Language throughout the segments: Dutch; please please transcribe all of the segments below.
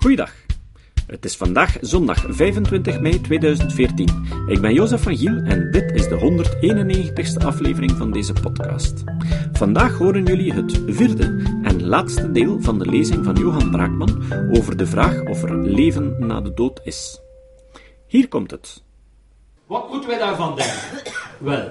Goeiedag. Het is vandaag zondag 25 mei 2014. Ik ben Jozef van Giel en dit is de 191ste aflevering van deze podcast. Vandaag horen jullie het vierde en laatste deel van de lezing van Johan Braakman over de vraag of er leven na de dood is. Hier komt het. Wat moeten wij daarvan denken? Wel,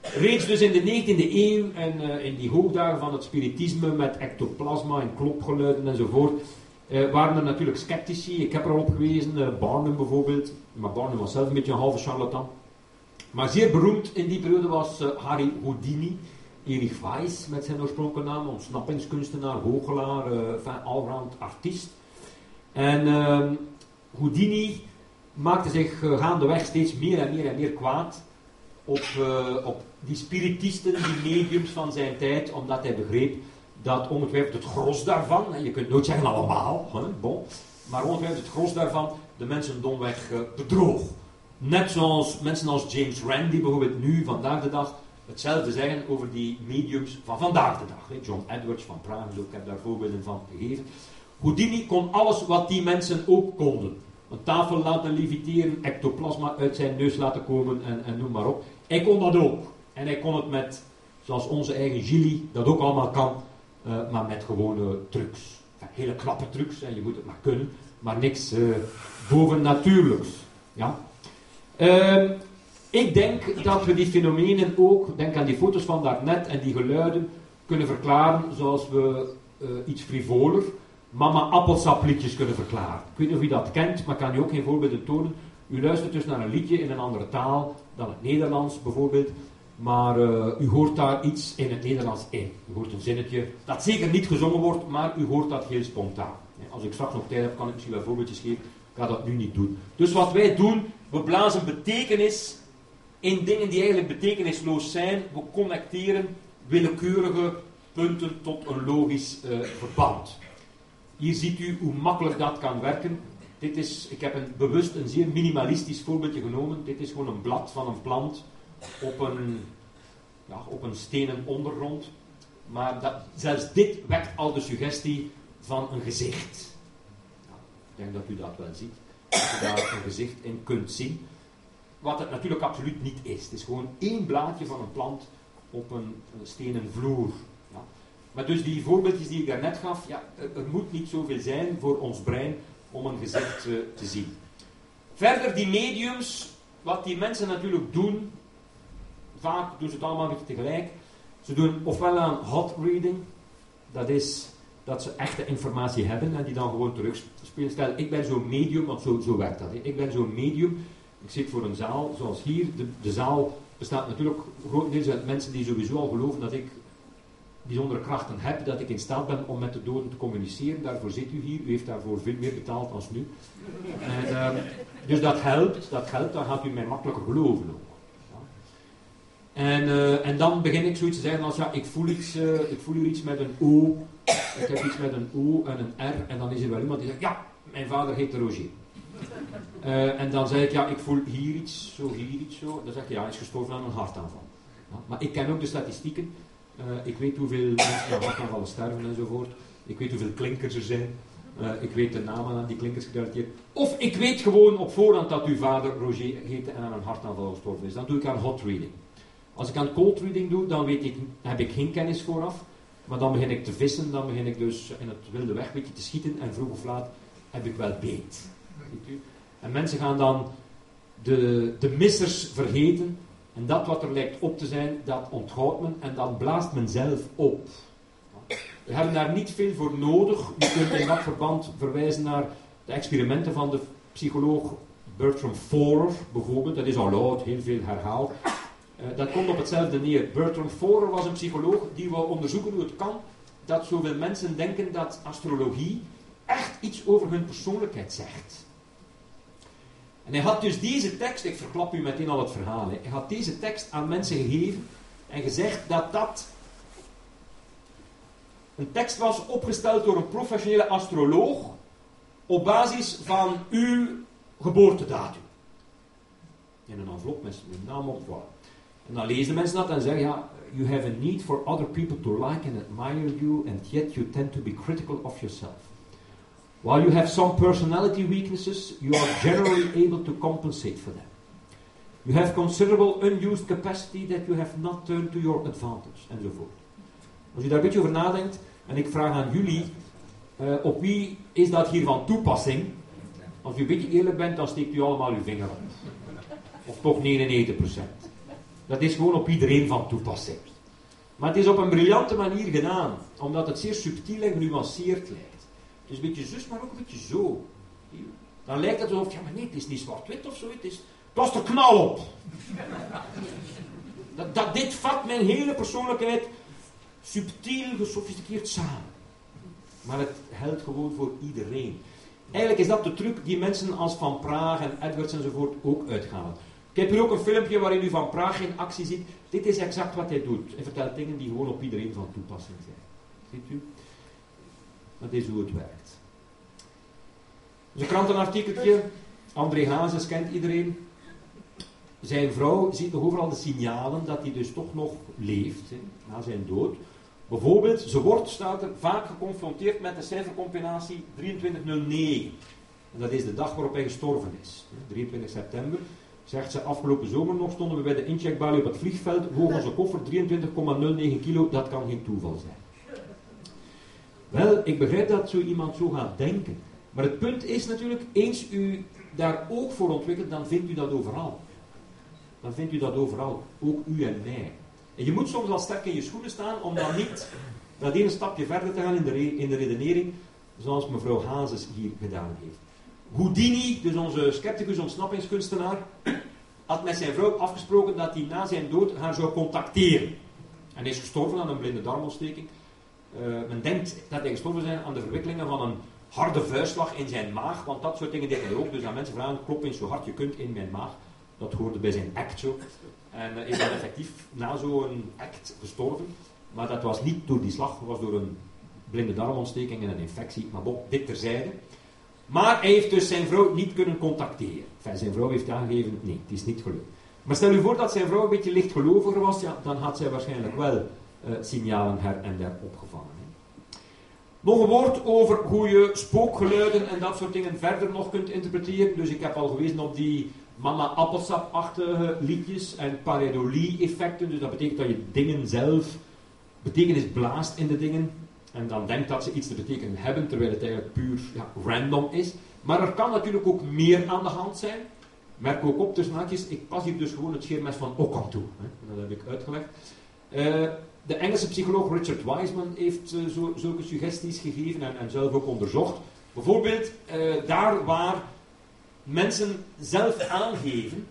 reeds dus in de 19e eeuw en uh, in die hoogdagen van het spiritisme met ectoplasma en klopgeluiden enzovoort, uh, waren er natuurlijk sceptici. Ik heb er al op gewezen, uh, Barnum bijvoorbeeld. Maar Barnum was zelf een beetje een halve charlatan. Maar zeer beroemd in die periode was Harry Houdini. Erich Weiss met zijn oorspronkelijke naam, ontsnappingskunstenaar, goochelaar, allround artiest. En ehm, Houdini maakte zich gaandeweg steeds meer en meer en meer kwaad op, op die spiritisten, die mediums van zijn tijd, omdat hij begreep dat ongetwijfeld het gros daarvan, je kunt nooit zeggen allemaal, hè, bon, maar ongetwijfeld het gros daarvan de mensen domweg uh, bedroog. Net zoals mensen als James Randi bijvoorbeeld nu, vandaag de dag, hetzelfde zeggen over die mediums van vandaag de dag. Hè. John Edwards van Praag, ik heb daar voorbeelden van gegeven. Houdini kon alles wat die mensen ook konden. Een tafel laten leviteren, ectoplasma uit zijn neus laten komen en, en noem maar op. Hij kon dat ook. En hij kon het met, zoals onze eigen Gilly dat ook allemaal kan, uh, maar met gewone trucs. Hele knappe trucs, en je moet het maar kunnen, maar niks uh, bovennatuurlijks. Ja? Uh, ik denk dat we die fenomenen ook, denk aan die foto's van daarnet en die geluiden, kunnen verklaren zoals we uh, iets frivoler, mama appelsapliedjes kunnen verklaren. Ik weet niet of u dat kent, maar ik kan u ook geen voorbeelden tonen. U luistert dus naar een liedje in een andere taal dan het Nederlands bijvoorbeeld. Maar uh, u hoort daar iets in het Nederlands in. U hoort een zinnetje dat zeker niet gezongen wordt, maar u hoort dat heel spontaan. Als ik straks nog tijd heb, kan ik misschien wel voorbeeldjes geven. Ik ga dat nu niet doen. Dus wat wij doen, we blazen betekenis in dingen die eigenlijk betekenisloos zijn. We connecteren willekeurige punten tot een logisch uh, verband. Hier ziet u hoe makkelijk dat kan werken. Dit is, ik heb een, bewust een zeer minimalistisch voorbeeldje genomen. Dit is gewoon een blad van een plant op een, ja, op een stenen ondergrond. Maar dat, zelfs dit wekt al de suggestie van een gezicht. Ik denk dat u dat wel ziet. Dat u daar een gezicht in kunt zien. Wat het natuurlijk absoluut niet is. Het is gewoon één blaadje van een plant op een, stenen vloer. Ja. Maar dus die voorbeeldjes die ik daarnet gaf, ja, er, moet niet zoveel zijn voor ons brein om een gezicht uh, te zien. Verder die mediums, wat die mensen natuurlijk doen, vaak doen ze het allemaal beetje tegelijk. Ze doen ofwel aan hot reading, dat is dat ze echte informatie hebben en die dan gewoon terugspelen. Stel, ik ben zo'n medium, want zo, zo werkt dat. Ik ben zo'n medium, ik zit voor een zaal zoals hier. De, de zaal bestaat natuurlijk grotendeels uit mensen die sowieso al geloven dat ik bijzondere krachten heb, dat ik in staat ben om met de doden te communiceren. Daarvoor zit u hier. U heeft daarvoor veel meer betaald dan nu. En, uh, dus dat helpt, dat helpt, dan gaat u mij makkelijker geloven ook. En, uh, en dan begin ik zoiets te zeggen als, ja, ik voel, iets, uh, ik voel iets met een O, ik heb iets met een O en een R, en dan is er wel iemand die zegt, ja, mijn vader heet Roger. en dan zeg ik, ja, ik voel hier iets, zo, hier iets, zo. Dan zeg ik, ja, hij is gestorven aan een hartaanval. Maar ik ken ook de statistieken. Ik weet hoeveel mensen aan hartaanvallen sterven enzovoort. Ik weet hoeveel klinkers er zijn. Ik weet de namen aan die klinkers gedateerd. Of ik weet gewoon op voorhand dat uw vader Roger heette en aan een hartaanval gestorven is. Dan doe ik aan hot reading. Als ik aan cold reading doe, dan weet ik, heb ik geen kennis vooraf. Maar dan begin ik te vissen, dan begin ik dus in het wilde weg beetje te schieten. En vroeg of laat heb ik wel beet. En mensen gaan dan de, de missers vergeten. En dat wat er lijkt op te zijn, dat onthoudt men en dan blaast men zelf op. We hebben daar niet veel voor nodig. Je kunt in dat verband verwijzen naar de experimenten van de psycholoog Bertram Forer, bijvoorbeeld. Dat is al oud, heel veel herhaald. Uh, dat komt op hetzelfde neer. Bertram Forer was een psycholoog die wou onderzoeken hoe het kan dat zoveel mensen denken dat astrologie echt iets over hun persoonlijkheid zegt. En hij had dus deze tekst, ik verklap u meteen al het verhaal, hij had deze tekst aan mensen gegeven en gezegd dat dat een tekst was opgesteld door een professionele astroloog op basis van uw geboortedatum. In een envelop met uw naam op. En dan lezen mensen dat en zeggen, ja, you have a need for other people to like and admire you and yet you tend to be critical of yourself. While you have some personality weaknesses, you are generally able to compensate for them. You have considerable unused capacity that you have not turned to your advantage, enzovoort. Als u daar een beetje over nadenkt, en ik vraag aan jullie, uh, op wie is dat hier van toepassing? Als u een beetje eerlijk bent, dan steekt u allemaal uw vinger op. Of toch 99%. Dat is gewoon op iedereen van toepassing. Maar het is op een briljante manier gedaan, omdat het zeer subtiel en genuanceerd lijkt. Dus een beetje zus, maar ook een beetje zo. Dan lijkt het alsof, ja maar nee, het is niet zwart-wit of zo, het is, pas er knal op. Dat, dat, dit vat mijn hele persoonlijkheid subtiel, gesofisticeerd samen. Maar het geldt gewoon voor iedereen. Eigenlijk is dat de truc die mensen als Van Praag en Edwards enzovoort ook uithalen. Ik heb hier ook een filmpje waarin u Van Praag in actie ziet. Dit is exact wat hij doet. Hij vertelt dingen die gewoon op iedereen van toepassing zijn. Ziet u? Dat is hoe het werkt. Dus een krantenartikeltje. André Hazes kent iedereen. Zijn vrouw ziet nog overal de signalen dat hij dus toch nog leeft hè, na zijn dood. Bijvoorbeeld, ze wordt, staat er, vaak geconfronteerd met de cijfercombinatie 2309. En dat is de dag waarop hij gestorven is. 23 september. Zegt ze, afgelopen zomer nog stonden we bij de incheckbalie op het vliegveld. Woog onze koffer 23,09 kilo. Dat kan geen toeval zijn. Wel, ik begrijp dat zo iemand zo gaat denken. Maar het punt is natuurlijk, eens u daar oog voor ontwikkelt, dan vindt u dat overal. Dan vindt u dat overal. Ook u en mij. En je moet soms al sterk in je schoenen staan om dan niet dat ene stapje verder te gaan in de, in de redenering, zoals mevrouw Hazes hier gedaan heeft. Houdini, dus onze scepticus ontsnappingskunstenaar, had met zijn vrouw afgesproken dat hij na zijn dood haar zou contacteren. En hij is gestorven aan een blinde darmontsteking. Uh, men denkt dat hij gestorven is aan de verwikkelingen van een harde vuistslag in zijn maag, want dat soort dingen deed hij ook. Dus aan mensen vragen, klop eens zo hard je kunt in mijn maag. Dat hoorde bij zijn act zo. En uh, is dan effectief na zo'n act gestorven. Maar dat was niet door die slag, het was door een blinde darmontsteking en een infectie. Maar bon, dit terzijde. Maar hij heeft dus zijn vrouw niet kunnen contacteren. Zijn vrouw heeft aangegeven, nee, het is niet gelukt. Maar stel u voor dat zijn vrouw een beetje lichtgeloviger was, ja, dan had zij waarschijnlijk wel uh, signalen her en der opgevangen. Nog een woord over hoe je spookgeluiden en dat soort dingen verder nog kunt interpreteren. Dus ik heb al gewezen op die mama appelsap-achtige liedjes en pareidolie-effecten. Dus dat betekent dat je dingen zelf betekenis blaast in de dingen. En dan denkt dat ze iets te betekenen hebben, terwijl het eigenlijk puur ja, random is. Maar er kan natuurlijk ook meer aan de hand zijn. Merk ook op tussen haakjes, ik pas hier dus gewoon het scheermes van Ockham toe. Hè. Dat heb ik uitgelegd. Uh, de Engelse psycholoog Richard Wiseman heeft uh, zo, zulke suggesties gegeven en, en, zelf ook onderzocht. Bijvoorbeeld uh, daar waar mensen zelf aangeven,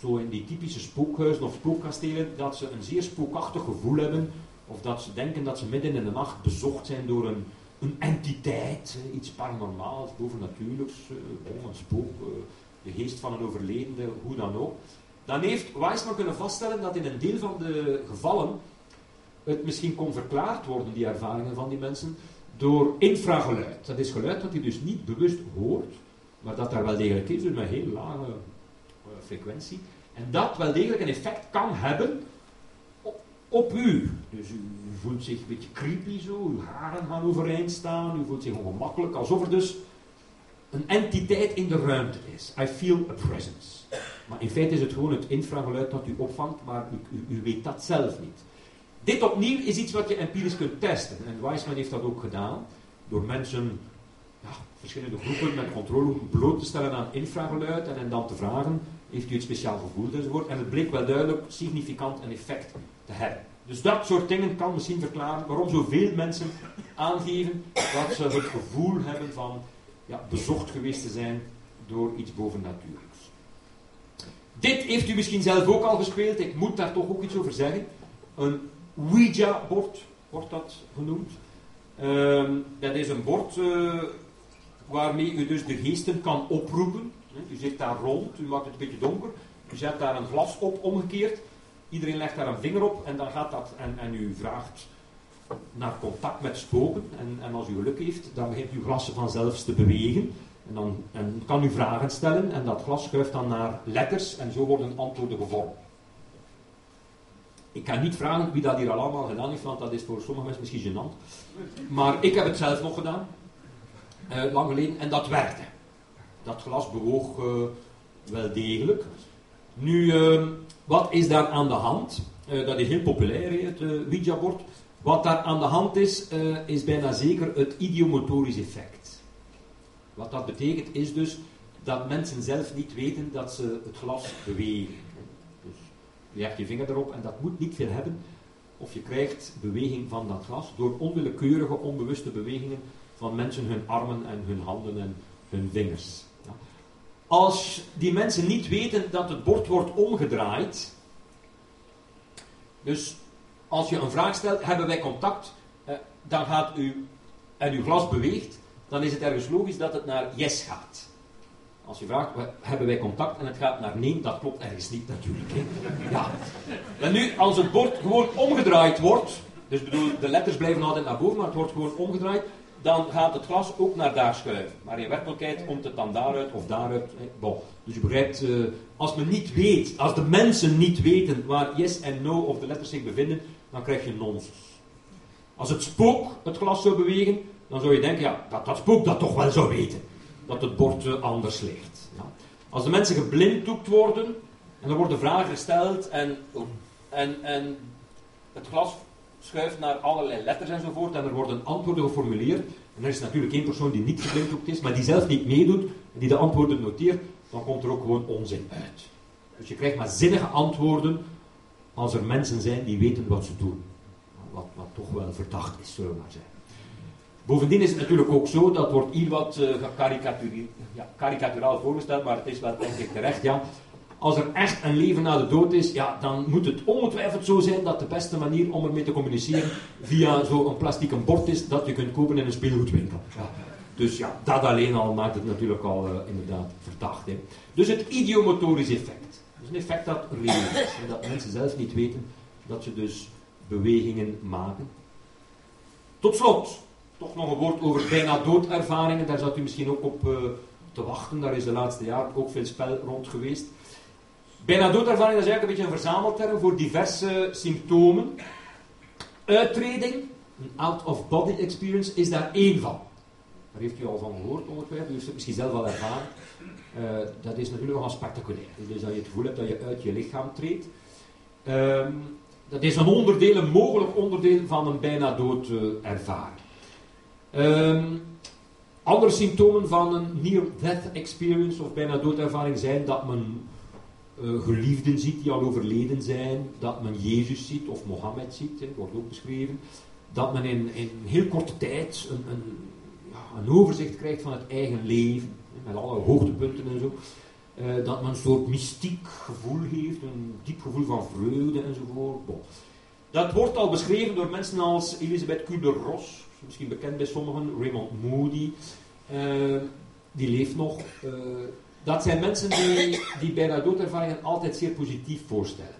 zo in die typische spookhuizen of spookkastelen, dat ze een zeer spookachtig gevoel hebben of dat ze denken dat ze midden in de nacht bezocht zijn door een, een entiteit, iets paranormaals, bovennatuurlijks, uh, een spook, uh, de geest van een overledene, hoe dan ook. Dan heeft Weisman kunnen vaststellen dat in een deel van de gevallen het misschien kon verklaard worden, die ervaringen van die mensen, door infrageluid. Dat is geluid dat hij dus niet bewust hoort, maar dat daar wel degelijk is, dus met heel lage uh, frequentie. En dat wel degelijk een effect kan hebben op u. Dus u, voelt zich een beetje creepy zo, uw haren gaan overeind staan, u voelt zich ongemakkelijk, alsof er dus een entiteit in de ruimte is. I feel a presence. Maar in feite is het gewoon het infrageluid dat u opvangt, maar u, u, weet dat zelf niet. Dit opnieuw is iets wat je empirisch kunt testen. En Weissman heeft dat ook gedaan, door mensen, ja, verschillende groepen met controle bloot te stellen aan infrageluid en hen dan te vragen, heeft u het speciaal gevoel enzovoort. En het bleek wel duidelijk significant een effect te hebben. Dus dat soort dingen kan misschien verklaren waarom zoveel mensen aangeven dat ze het gevoel hebben van ja, bezocht geweest te zijn door iets bovennatuurlijks. Dit heeft u misschien zelf ook al gespeeld, ik moet daar toch ook iets over zeggen. Een Ouija-bord wordt dat genoemd. Uh, dat is een bord uh, waarmee u dus de geesten kan oproepen. U zit daar rond, u maakt het een beetje donker. U zet daar een glas op omgekeerd. Iedereen legt daar een vinger op en dan gaat dat. En, en u vraagt naar contact met spoken. En, en als u geluk heeft, dan begint uw glas vanzelf te bewegen. En dan en kan u vragen stellen en dat glas schuift dan naar letters en zo worden antwoorden gevormd. Ik kan niet vragen wie dat hier allemaal gedaan heeft, want dat is voor sommige mensen misschien gênant. Maar ik heb het zelf nog gedaan. uh, lang geleden, en dat werkte. Dat glas bewoog uh, wel degelijk. Nu, uh, wat is daar aan de hand? dat is heel populair, het Ouija-bord. Wat daar aan de hand is, is bijna zeker het idiomotorisch effect. Wat dat betekent is dus dat mensen zelf niet weten dat ze het glas bewegen. Dus je legt je vinger erop en dat moet niet veel hebben. Of je krijgt beweging van dat glas door onwillekeurige, onbewuste bewegingen van mensen, hun armen en hun handen en hun vingers. Als die mensen niet weten dat het bord wordt omgedraaid, dus als je een vraag stelt, hebben wij contact, eh, dan gaat u, en uw glas beweegt, dan is het ergens logisch dat het naar yes gaat. Als je vraagt, hebben wij contact en het gaat naar nee, dat klopt ergens niet natuurlijk. Ja. En nu, als het bord gewoon omgedraaid wordt, dus bedoel, de letters blijven altijd naar boven, maar het wordt gewoon omgedraaid, dan gaat het glas ook naar daar schuiven. Maar in werkelijkheid komt het dan daaruit of daaruit. Bon. Dus je begrijpt, uh, als men niet weet, als de mensen niet weten waar yes en no of de letters zich bevinden, dan krijg je nonsens. Als het spook het glas zou bewegen, dan zou je denken, ja, dat dat spook dat toch wel zou weten dat het bord eh, anders ligt. Ja. Als de mensen geblinddoekt worden en er worden vragen gesteld en, en, en het glas schuift naar allerlei letters enzovoort en er worden antwoorden geformuleerd en er is natuurlijk één persoon die niet geblinddoekt is, maar die zelf niet meedoet en die de antwoorden noteert, dan komt er ook gewoon onzin uit. Dus je krijgt maar zinnige antwoorden als er mensen zijn die weten wat ze doen. Wat, wat toch wel verdacht is, zullen we maar zeggen. Bovendien is het natuurlijk ook zo, dat wordt hier wat uh, karikaturaal voorgesteld, maar het is wel denk ik terecht, ja. Als er echt een leven na de dood is, ja, dan moet het ongetwijfeld zo zijn dat de beste manier om ermee te communiceren via zo'n plastic bord is dat je kunt kopen in een speelgoedwinkel. Ja. Dus ja, dat alleen al maakt het natuurlijk al uh, inderdaad verdacht. Hè. Dus het idiomotorisch effect. Dat is een effect dat reëel is. Dat mensen zelf niet weten dat ze dus bewegingen maken. Tot slot, toch nog een woord over bijna doodervaringen. Daar zat u misschien ook op uh, te wachten. Daar is de laatste jaren ook veel spel rond geweest. Bijna doodervaring is eigenlijk een beetje een verzamelterm voor diverse symptomen. Uittreding, een out-of-body experience, is daar één van. Daar heeft u al van gehoord ongeveer, u heeft het misschien zelf al ervaren. Uh, dat is natuurlijk nogal spectaculair. Dus dat je het gevoel hebt dat je uit je lichaam treedt. Um, dat is een onderdeel, een mogelijk onderdeel van een bijna dood uh, ervaring. Um, andere symptomen van een near-death experience of bijna doodervaring zijn dat men uh, geliefden ziet die al overleden zijn, dat men Jezus ziet of Mohammed ziet, hè, wordt ook beschreven, dat men in, heel korte tijd een, een, ja, een overzicht krijgt van het eigen leven, met alle hoogtepunten en zo. Uh, dat men een soort mystiek gevoel heeft, een diep gevoel van vreugde enzovoort. Bon. Dat wordt al beschreven door mensen als Elisabeth Kubler-Ross, misschien bekend bij sommigen, Raymond Moody, uh, die leeft nog. Dat zijn mensen die, die bijna doodervaringen altijd zeer positief voorstellen.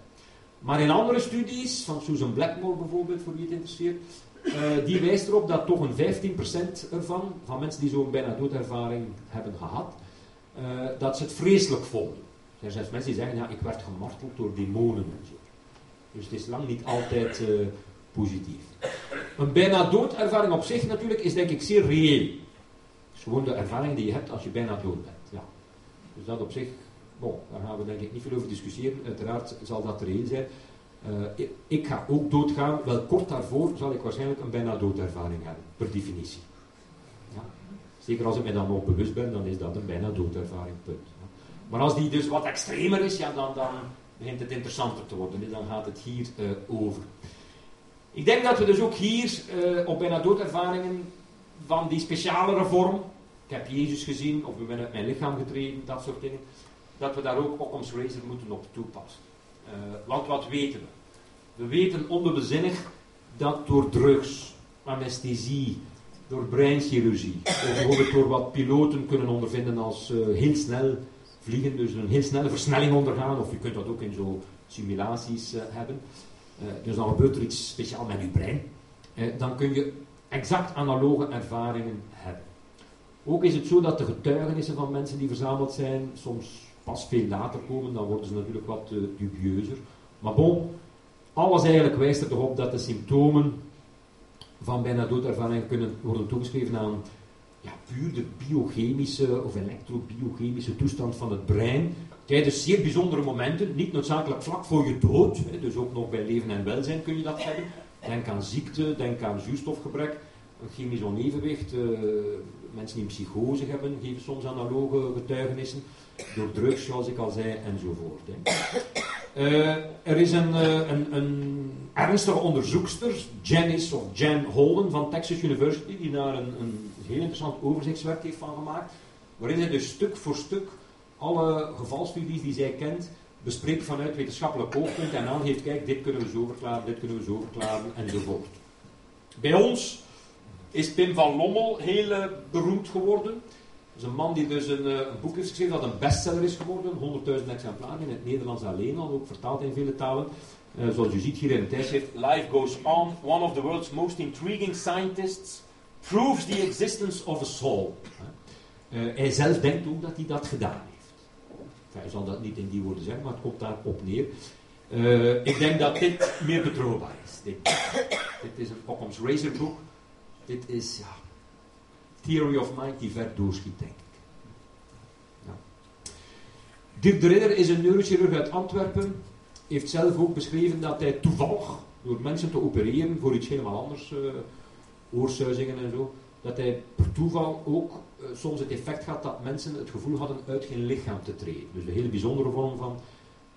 Maar in andere studies, van Susan Blackmore bijvoorbeeld, voor wie het interesseert, uh, die wijst erop dat toch een 15% ervan, van mensen die zo'n bijna doodervaring hebben gehad, dat ze het vreselijk vonden. Er zijn mensen die zeggen, ja, ik werd gemarteld door demonen en zo. Dus het is lang niet altijd positief. Een bijna doodervaring op zich natuurlijk is denk ik zeer reëel. Het is gewoon de ervaring die je hebt als je bijna dood bent. Dus dat op zich, bon, daar gaan we denk ik niet veel over discussiëren. Uiteraard zal dat reëel zijn. Uh, ik, ga ook doodgaan. Wel kort daarvoor zal ik waarschijnlijk een bijna doodervaring hebben, per definitie. Ja. Zeker als ik me dan nog bewust ben, dan is dat een bijna doodervaring, punt. Maar als die dus wat extremer is, ja, dan, dan begint het interessanter te worden. Dus dan gaat het hier uh, over. Ik denk dat we dus ook hier uh, op bijna doodervaringen van die speciale vorm, ik heb Jezus gezien of ik ben uit mijn lichaam getreden, dat soort dingen, dat we daar ook Occam's Razor moeten op toepassen. Uh, want wat weten we? We weten onbezinnig dat door drugs, anesthesie, door breinchirurgie, of bijvoorbeeld door wat piloten kunnen ondervinden als uh, heel snel vliegen, dus een heel snelle versnelling ondergaan, of je kunt dat ook in zo simulaties hebben, uh, dus dan gebeurt er iets speciaals met je brein. Dan kun je exact analoge ervaringen hebben. Ook is het zo dat de getuigenissen van mensen die verzameld zijn soms pas veel later komen, dan worden ze natuurlijk wat uh, dubieuzer. Maar bon, alles eigenlijk wijst er toch op dat de symptomen van bijna doodervaringen kunnen worden toegeschreven aan ja, puur de biochemische of elektrobiochemische toestand van het brein tijdens zeer bijzondere momenten, niet noodzakelijk vlak voor je dood, dus ook nog bij leven en welzijn kun je dat hebben. Denk aan ziekte, denk aan zuurstofgebrek, een chemisch onevenwicht. Mensen die een psychose hebben, geven soms analoge getuigenissen. Door drugs, zoals ik al zei, enzovoort. Hè. Uh, er is een, uh, een, een, ernstige onderzoekster, Janice of Jan Holden van Texas University, die daar een, een heel interessant overzichtswerk heeft van gemaakt, waarin zij dus stuk voor stuk alle gevalstudies die zij kent bespreekt vanuit wetenschappelijk oogpunt en aangeeft, kijk, dit kunnen we zo verklaren, dit kunnen we zo verklaren, enzovoort. Bij ons is Pim van Lommel heel uh, beroemd geworden. Dat is een man die dus een, uh, een, boek heeft geschreven dat een bestseller is geworden, 100.000 exemplaren in het Nederlands alleen al, ook vertaald in vele talen. Uh, zoals u ziet hier in het tijdschrift, Life Goes On, one of the world's most intriguing scientists proves the existence of a soul. hij zelf denkt ook dat hij dat gedaan heeft. Hij zal dat niet in die woorden zeggen, maar het komt daarop neer. Ik denk dat dit meer betrouwbaar is. Dit, dit is een Occam's Razor boek. Dit is, ja, Theory of Mind die ver doorschiet, denk ik. Ja. Dirk is een neurochirurg uit Antwerpen. Heeft zelf ook beschreven dat hij toevallig, door mensen te opereren voor iets helemaal anders, uh, oorsuizingen en zo, dat hij per toeval ook uh, soms het effect had dat mensen het gevoel hadden uit geen lichaam te treden. Dus een hele bijzondere vorm van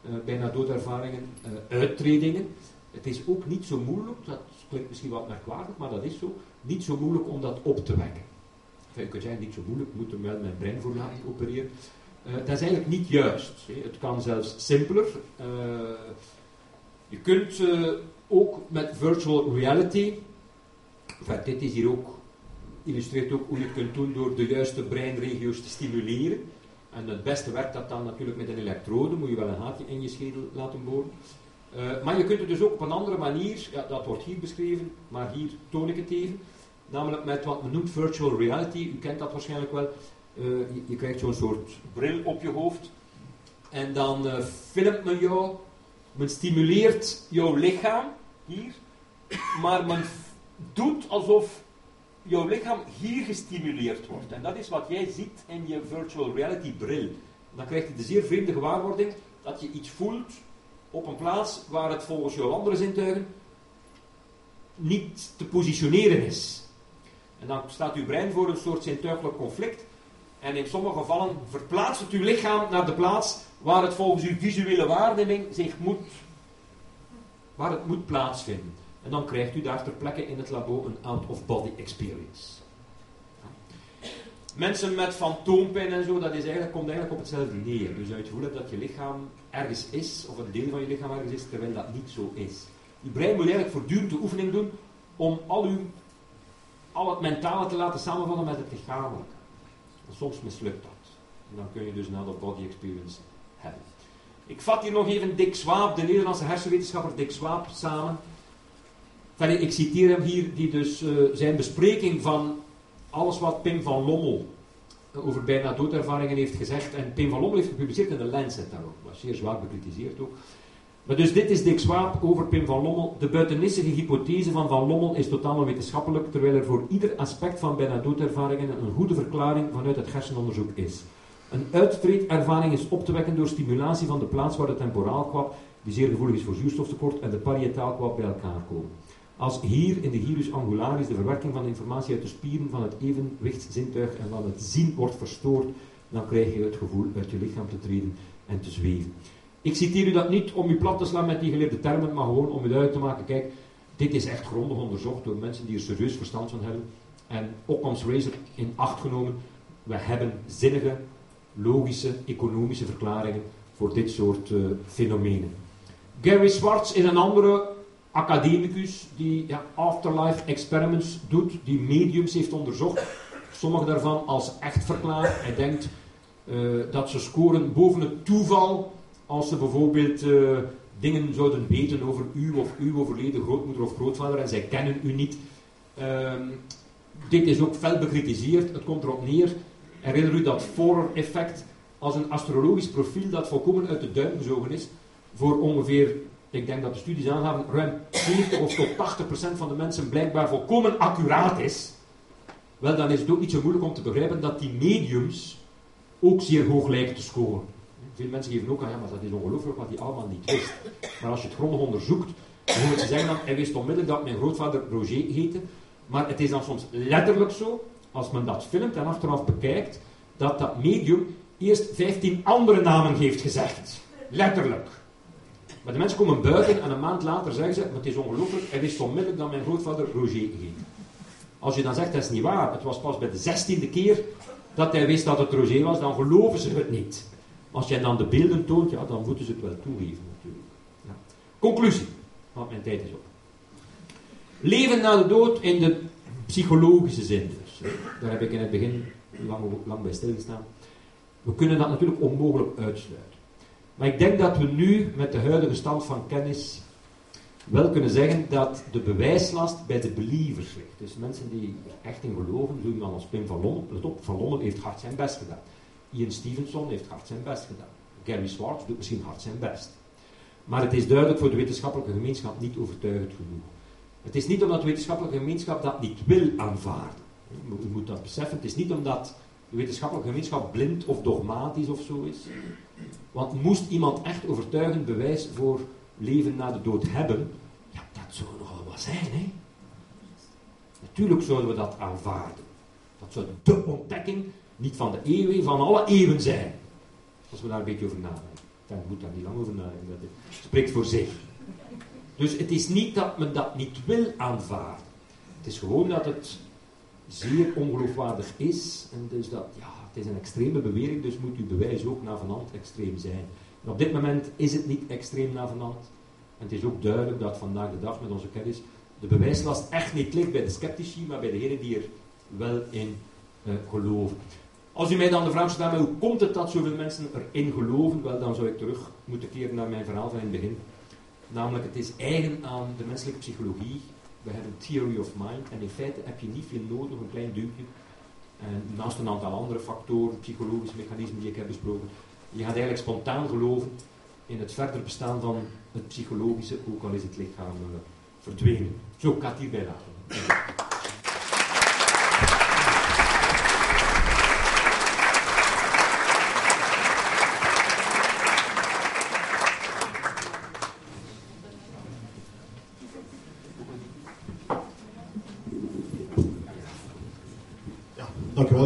uh, bijna doodervaringen, uittredingen. Het is ook niet zo moeilijk, dat klinkt misschien wat merkwaardig, maar dat is zo, niet zo moeilijk om dat op te wekken. Enfin, je kunt zeggen, niet zo moeilijk, moet er wel mijn brein laten opereren. dat is eigenlijk niet juist. Hè. Het kan zelfs simpeler. je kunt ook met virtual reality, dit is hier ook illustreert ook hoe je kunt doen door de juiste breinregio's te stimuleren. En het beste werkt dat dan natuurlijk met een elektrode, moet je wel een haatje in je schedel laten boren. Uh, maar je kunt het dus ook op een andere manier, ja, dat wordt hier beschreven, maar hier toon ik het even. Namelijk met wat men noemt virtual reality, u kent dat waarschijnlijk wel. Uh, je, krijgt zo'n soort bril op je hoofd. En dan uh, filmt men jou, men stimuleert jouw lichaam, hier. Maar men doet alsof jouw lichaam hier gestimuleerd wordt. En dat is wat jij ziet in je virtual reality bril. Dan krijg je de zeer vreemde gewaarwording dat je iets voelt op een plaats waar het volgens jouw andere zintuigen niet te positioneren is. En dan staat uw brein voor een soort zintuigelijk conflict. En in sommige gevallen verplaatst het uw lichaam naar de plaats waar het volgens uw visuele waarneming zich moet, waar het moet plaatsvinden. En dan krijgt u daar ter plekke in het labo een out-of-body experience. Mensen met fantoompijn en zo, dat is eigenlijk, komt eigenlijk op hetzelfde neer. Dus uit voelen dat je lichaam ergens is, of een deel van je lichaam ergens is, terwijl dat niet zo is. Je brein moet eigenlijk voortdurend de oefening doen om al, uw, al het mentale te laten samenvallen met het lichamelijke. Soms mislukt dat. En dan kun je dus een out-of-body experience hebben. Ik vat hier nog even Dick Swaap, de Nederlandse hersenwetenschapper Dick Swaap, samen ik citeer hem hier, die dus uh, zijn bespreking van alles wat Pim van Lommel over bijna doodervaringen heeft gezegd. En Pim van Lommel heeft gepubliceerd in de Lancet daarop. Was zeer zwaar bekritiseerd ook. Maar dus dit is Dick Swaap over Pim van Lommel. De buitennissige hypothese van Van Lommel is totaal onwetenschappelijk, terwijl er voor ieder aspect van bijna doodervaringen een goede verklaring vanuit het hersenonderzoek is. Een uittreedervaring is op te wekken door stimulatie van de plaats waar de temporaalkwap, die zeer gevoelig is voor zuurstoftekort, en de parietaalkwap bij elkaar komen. Als hier in de gyrus angularis de verwerking van informatie uit de spieren van het evenwichtszintuig en van het zien wordt verstoord, dan krijg je het gevoel uit je lichaam te treden en te zweven. Ik citeer u dat niet om u plat te slaan met die geleerde termen, maar gewoon om u uit te maken, kijk, dit is echt grondig onderzocht door mensen die er serieus verstand van hebben. En Occam's Razor in acht genomen, we hebben zinnige, logische, economische verklaringen voor dit soort uh, fenomenen. Gary Swartz is een andere academicus die ja, afterlife experiments doet, die mediums heeft onderzocht. Sommige daarvan als echt verklaard. Hij denkt uh, dat ze scoren boven het toeval als ze bijvoorbeeld uh, dingen zouden weten over u of uw overleden grootmoeder of grootvader en zij kennen u niet. Uh, dit is ook fel bekritiseerd. Het komt erop neer. Herinner u dat Forer-effect als een astrologisch profiel dat volkomen uit de duim gezogen is voor ongeveer ik denk dat de studies aangaven, ruim 70 of tot 80 procent van de mensen blijkbaar volkomen accuraat is. wel dan is het ook niet zo moeilijk om te begrijpen dat die mediums ook zeer hoog lijken te scoren. Veel mensen geven ook aan, ja, maar dat is ongelooflijk wat hij allemaal niet wist. Maar als je het grondig onderzoekt, dan hoor je zeggen dan, hij wist onmiddellijk dat mijn grootvader Roger heette. Maar het is dan soms letterlijk zo, als men dat filmt en achteraf bekijkt, dat dat medium eerst 15 andere namen heeft gezegd. Letterlijk. Maar de mensen komen buiten en een maand later zeggen ze, maar het is ongelooflijk, hij wist onmiddellijk dat mijn grootvader Roger heette. Als je dan zegt, dat is niet waar, het was pas bij de zestiende keer dat hij wist dat het Roger was, dan geloven ze het niet. Als jij dan de beelden toont, ja, dan moeten ze het wel toegeven natuurlijk. Ja. Conclusie, want mijn tijd is op. Leven na de dood in de psychologische zin dus. Daar heb ik in het begin lang, lang bij stilgestaan. We kunnen dat natuurlijk onmogelijk uitsluiten. Maar ik denk dat we nu met de huidige stand van kennis wel kunnen zeggen dat de bewijslast bij de believers ligt. Dus mensen die er echt in geloven, zo iemand als Pim van Londen, let op, van Londen heeft hard zijn best gedaan. Ian Stevenson heeft hard zijn best gedaan. Gary Swartz doet misschien hard zijn best. Maar het is duidelijk voor de wetenschappelijke gemeenschap niet overtuigend genoeg. Het is niet omdat de wetenschappelijke gemeenschap dat niet wil aanvaarden. U moet dat beseffen. Het is niet omdat de wetenschappelijke gemeenschap blind of dogmatisch of zo is. Want moest iemand echt overtuigend bewijs voor leven na de dood hebben, ja, dat zou nogal wat zijn, hè? Natuurlijk zouden we dat aanvaarden. Dat zou de ontdekking niet van de eeuwen, van alle eeuwen zijn. Als we daar een beetje over nadenken. Dan moet daar niet lang over nadenken. Dat spreekt voor zich. Dus het is niet dat men dat niet wil aanvaarden. Het is gewoon dat het zeer ongeloofwaardig is. En dus dat, ja, het is een extreme bewering, dus moet uw bewijs ook navenant extreem zijn. En op dit moment is het niet extreem navenant. En het is ook duidelijk dat vandaag de dag met onze kennis de bewijslast echt niet ligt bij de sceptici, maar bij degenen die er wel in uh, geloven. Als u mij dan de vraag stelt, hoe komt het dat zoveel mensen erin geloven? Wel, dan zou ik terug moeten keren naar mijn verhaal van in het begin. Namelijk, het is eigen aan de menselijke psychologie. We hebben theory of mind en in feite heb je niet veel nodig, een klein duwtje. En naast een aantal andere factoren, psychologische mechanismen die ik heb besproken, je gaat eigenlijk spontaan geloven in het verder bestaan van het psychologische, ook al is het lichaam uh, verdwenen. Zo, ga het hierbij laten.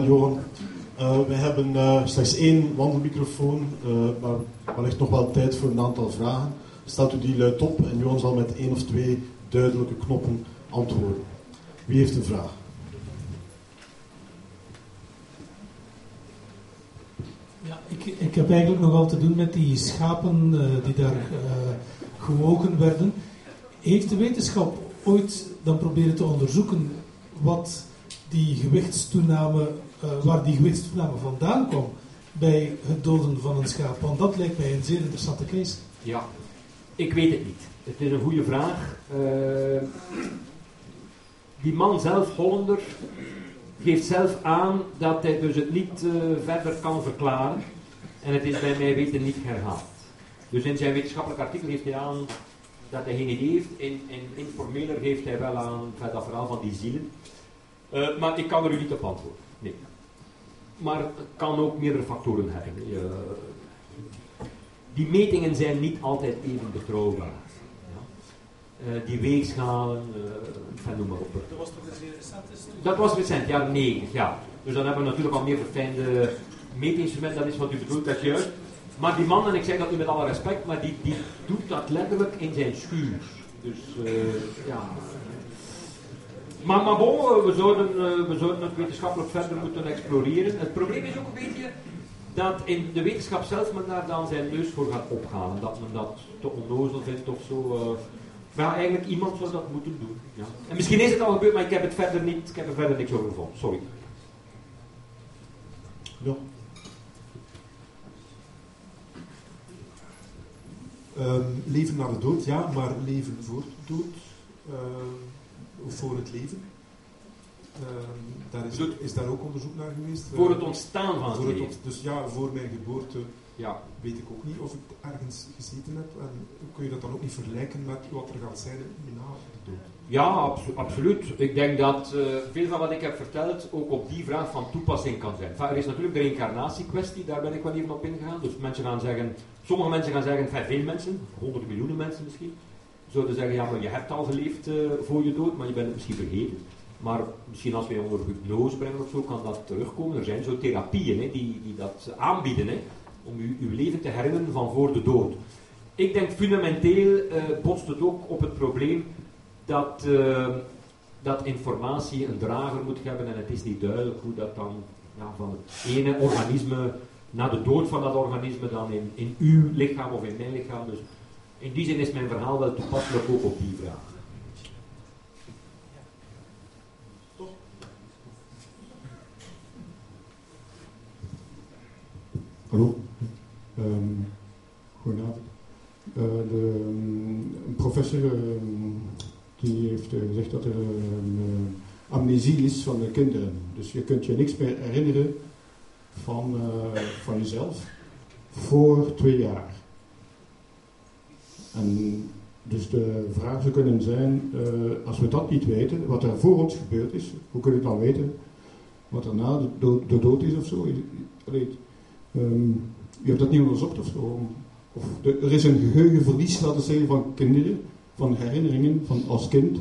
Dankjewel, Johan. Uh, we hebben uh, slechts één wandelmicrofoon, uh, maar wellicht nog wel tijd voor een aantal vragen. Stelt u die luid op en Johan zal met één of twee duidelijke knoppen antwoorden. Wie heeft een vraag? Ja, ik, ik heb eigenlijk nogal te doen met die schapen die daar gewogen werden. Heeft de wetenschap ooit dan proberen te onderzoeken wat die gewichtstoename, waar die gewichtstoename vandaan kwam bij het doden van een schaap? Want dat lijkt mij een zeer interessante case. Ja, ik weet het niet. Het is een goede vraag. Uh, die man zelf, Hollander, geeft zelf aan dat hij dus het niet uh, verder kan verklaren. En het is bij mij weten niet herhaald. Dus in zijn wetenschappelijk artikel geeft hij aan dat hij geen idee heeft. In, in informeler geeft hij wel aan dat verhaal van die zielen. Maar ik kan er u niet op antwoorden. Maar het kan ook meerdere factoren hebben. Je, die metingen zijn niet altijd even betrouwbaar. Ja. Uh, die weegschalen, uh, noem maar op. Dat was toch een zeer recente studie? Dat was recent, jaren 90, ja. Dus dan hebben we natuurlijk al meer verfijnde meetinstrumenten, dat is wat u bedoelt, dat juist. Maar die man, en ik zeg dat nu met alle respect, maar die, die doet dat letterlijk in zijn schuur. Dus ja, maar, maar bon, eh, we zouden, uh, we zouden het wetenschappelijk verder moeten exploreren. Het probleem is ook een beetje dat in de wetenschap zelf men daar dan zijn neus voor gaat ophalen. Dat men dat te onnozel vindt of zo. Uh, maar eigenlijk iemand zou dat moeten doen. Ja. En misschien is het al gebeurd, maar ik heb, het verder niet, ik heb er verder niks over gevonden. Sorry. Ja. Um, leven na de dood, ja, maar leven voor de dood. Uh, voor het leven. Uh, daar is, is, daar ook onderzoek naar geweest. Voor het ontstaan van het, leven. dus ja, voor mijn geboorte ja. weet ik ook niet of ik ergens gezeten heb. En kun je dat dan ook niet vergelijken met wat er gaat zijn na de dood? Ja, absoluut. Ik denk dat uh, veel van wat ik heb verteld ook op die vraag van toepassing kan zijn. er is natuurlijk de reïncarnatie-kwestie, daar ben ik wel even op ingegaan. Dus mensen gaan zeggen, sommige mensen gaan zeggen, veel mensen, honderden miljoenen mensen misschien, zouden zeggen, ja, maar je hebt al geleefd uh, voor je dood, maar je bent het misschien vergeten. Maar misschien als wij onder hypnose brengen of zo, kan dat terugkomen. Er zijn zo therapieën hè, die, die dat aanbieden, hè, om u, uw leven te herinneren van voor de dood. Ik denk fundamenteel uh, botst het ook op het probleem dat, uh, dat informatie een drager moet hebben en het is niet duidelijk hoe dat dan ja, van het ene organisme na de dood van dat organisme dan in, in uw lichaam of in mijn lichaam. Dus in die zin is mijn verhaal wel toepasselijk ook op die vraag. Hallo. Um, goedenavond. Uh, de, um, professor um, die heeft uh, gezegd dat er een uh, amnesie is van de kinderen. Dus je kunt je niks meer herinneren van, van jezelf voor twee jaar. En dus de vraag zou kunnen zijn, als we dat niet weten, wat er voor ons gebeurd is, hoe kunnen we dan weten wat er na de dood, is of zo? Um, je hebt dat niet onderzocht of zo. Of er is een geheugenverlies, laten we zeggen, van kinderen, van herinneringen van als kind,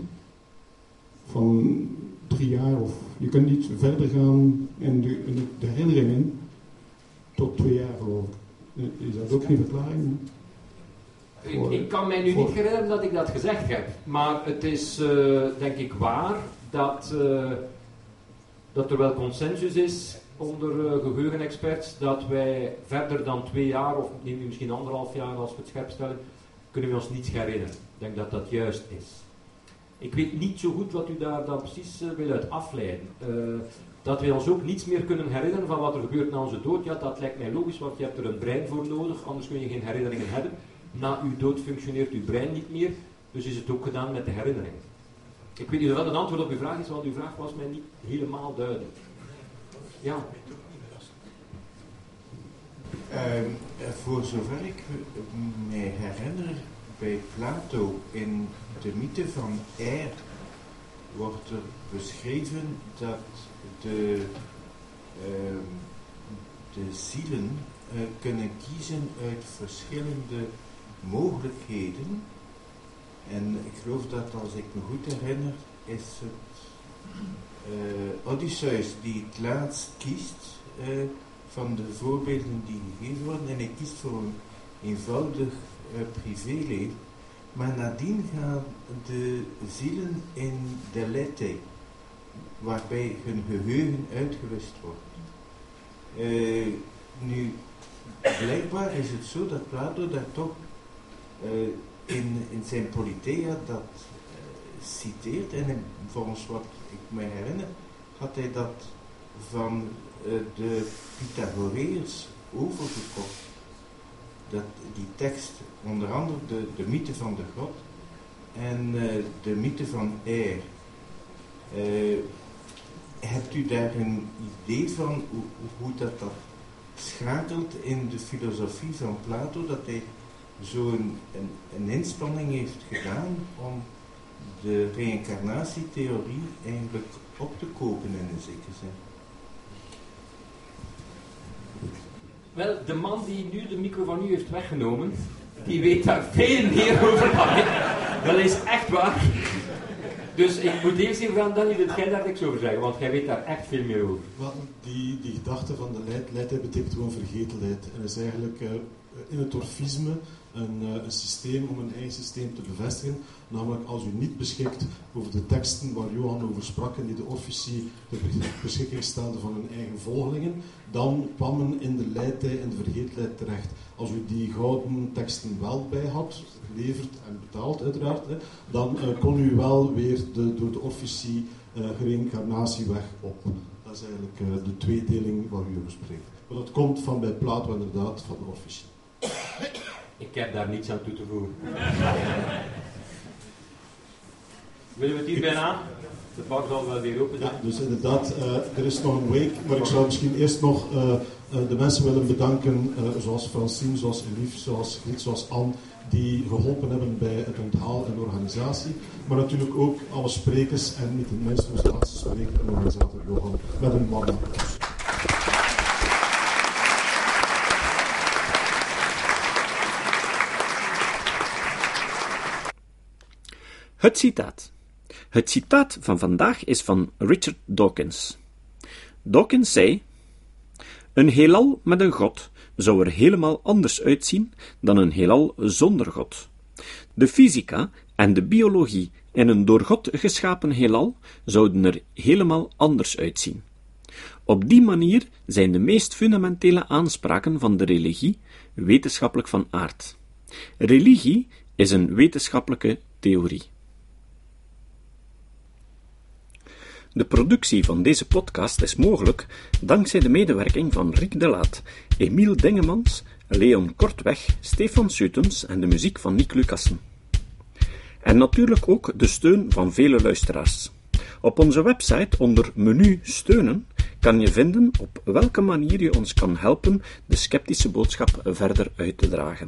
van drie jaar of je kunt niet verder gaan in de, de herinneringen tot twee jaar geloof ik. Is dat ook geen verklaring? Ik, ik, kan mij nu niet herinneren dat ik dat gezegd heb, maar het is uh, denk ik waar dat, uh, dat er wel consensus is onder uh, geheugenexperts dat wij verder dan twee jaar, of misschien anderhalf jaar als we het scherp stellen, kunnen we ons niets herinneren. Ik denk dat dat juist is. Ik weet niet zo goed wat u daar dan precies wil uit afleiden. Dat wij ons ook niets meer kunnen herinneren van wat er gebeurt na onze dood, ja, dat lijkt mij logisch, want je hebt er een brein voor nodig, anders kun je geen herinneringen hebben. Na uw dood functioneert uw brein niet meer, dus is het ook gedaan met de herinneringen. Ik weet niet of dat een antwoord op uw vraag is, want uw vraag was mij niet helemaal duidelijk. Ja. Uh, voor zover ik mij herinner, bij Plato in de mythe van Air wordt er beschreven dat de, uh, de zielen uh, kunnen kiezen uit verschillende mogelijkheden. En ik geloof dat als ik me goed herinner, is het uh, Odysseus die het laatst kiest uh, van de voorbeelden die gegeven worden. En hij kiest voor een eenvoudig uh, privéleven. Maar nadien gaan de zielen in de lette, waarbij hun geheugen uitgewist wordt. nu, blijkbaar is het zo dat Plato daar toch in, in zijn Politeia dat citeert. En volgens wat ik me herinner, had hij dat van uh, de Pythagoreërs overgekocht. Dat, die tekst, onder andere de, de mythe van de god en de mythe van Air. Hebt u daar een idee van hoe, hoe dat, dat schakelt in de filosofie van Plato, dat hij zo'n een, een inspanning heeft gedaan om de reïncarnatietheorie eigenlijk op te kopen in een zekere zin. Wel, de man die nu de micro van u heeft weggenomen, die weet daar veel meer over dan ik. Dat is echt waar. Dus ik moet eerst even aan Danny, dat jij daar niks over zeggen, want jij weet daar echt veel meer over. Wel, die, die gedachte van de leid, leidheid betekent gewoon vergetelheid. En is eigenlijk uh, in het orfisme een, uh, een, systeem om een eigen systeem te bevestigen. Namelijk als u niet beschikt over de teksten waar Johan over sprak en die de officie ter beschikking stelde van hun eigen volgelingen, dan kwam men in de leidtij en de vergeetlijst terecht. Als u die gouden teksten wel bij had, geleverd en betaald uiteraard, dan uh, kon u wel weer de, door de officie uh, gereïncarnatieweg op. Dat is eigenlijk de tweedeling waar u over spreekt. Maar dat komt van bij Plato inderdaad, van de officie. Ik heb daar niets aan toe te voegen. Willen we het hierbij aan? De bak zal wel weer open zijn. Ja, dus inderdaad, uh, er is nog een week, maar ik zou misschien eerst nog uh, eh, de mensen willen bedanken, uh, zoals Francine, zoals Elif, zoals Griet, zoals Anne, die geholpen hebben bij het onthaal en de organisatie. Maar natuurlijk ook alle sprekers en niet het minst onze laatste spreker en organisator Johan met een warm Het citaat. Het citaat van vandaag is van Richard Dawkins. Dawkins zei: Een heelal met een God zou er helemaal anders uitzien dan een heelal zonder God. De fysica en de biologie in een door God geschapen heelal zouden er helemaal anders uitzien. Op die manier zijn de meest fundamentele aanspraken van de religie wetenschappelijk van aard. Religie is een wetenschappelijke theorie. De productie van deze podcast is mogelijk dankzij de medewerking van Rick de Laat, Emiel Dingemans, Leon Kortweg, Stefan Sutens en de muziek van Nick Lucassen. En natuurlijk ook de steun van vele luisteraars. Op onze website onder menu steunen kan je vinden op welke manier je ons kan helpen de sceptische boodschap verder uit te dragen.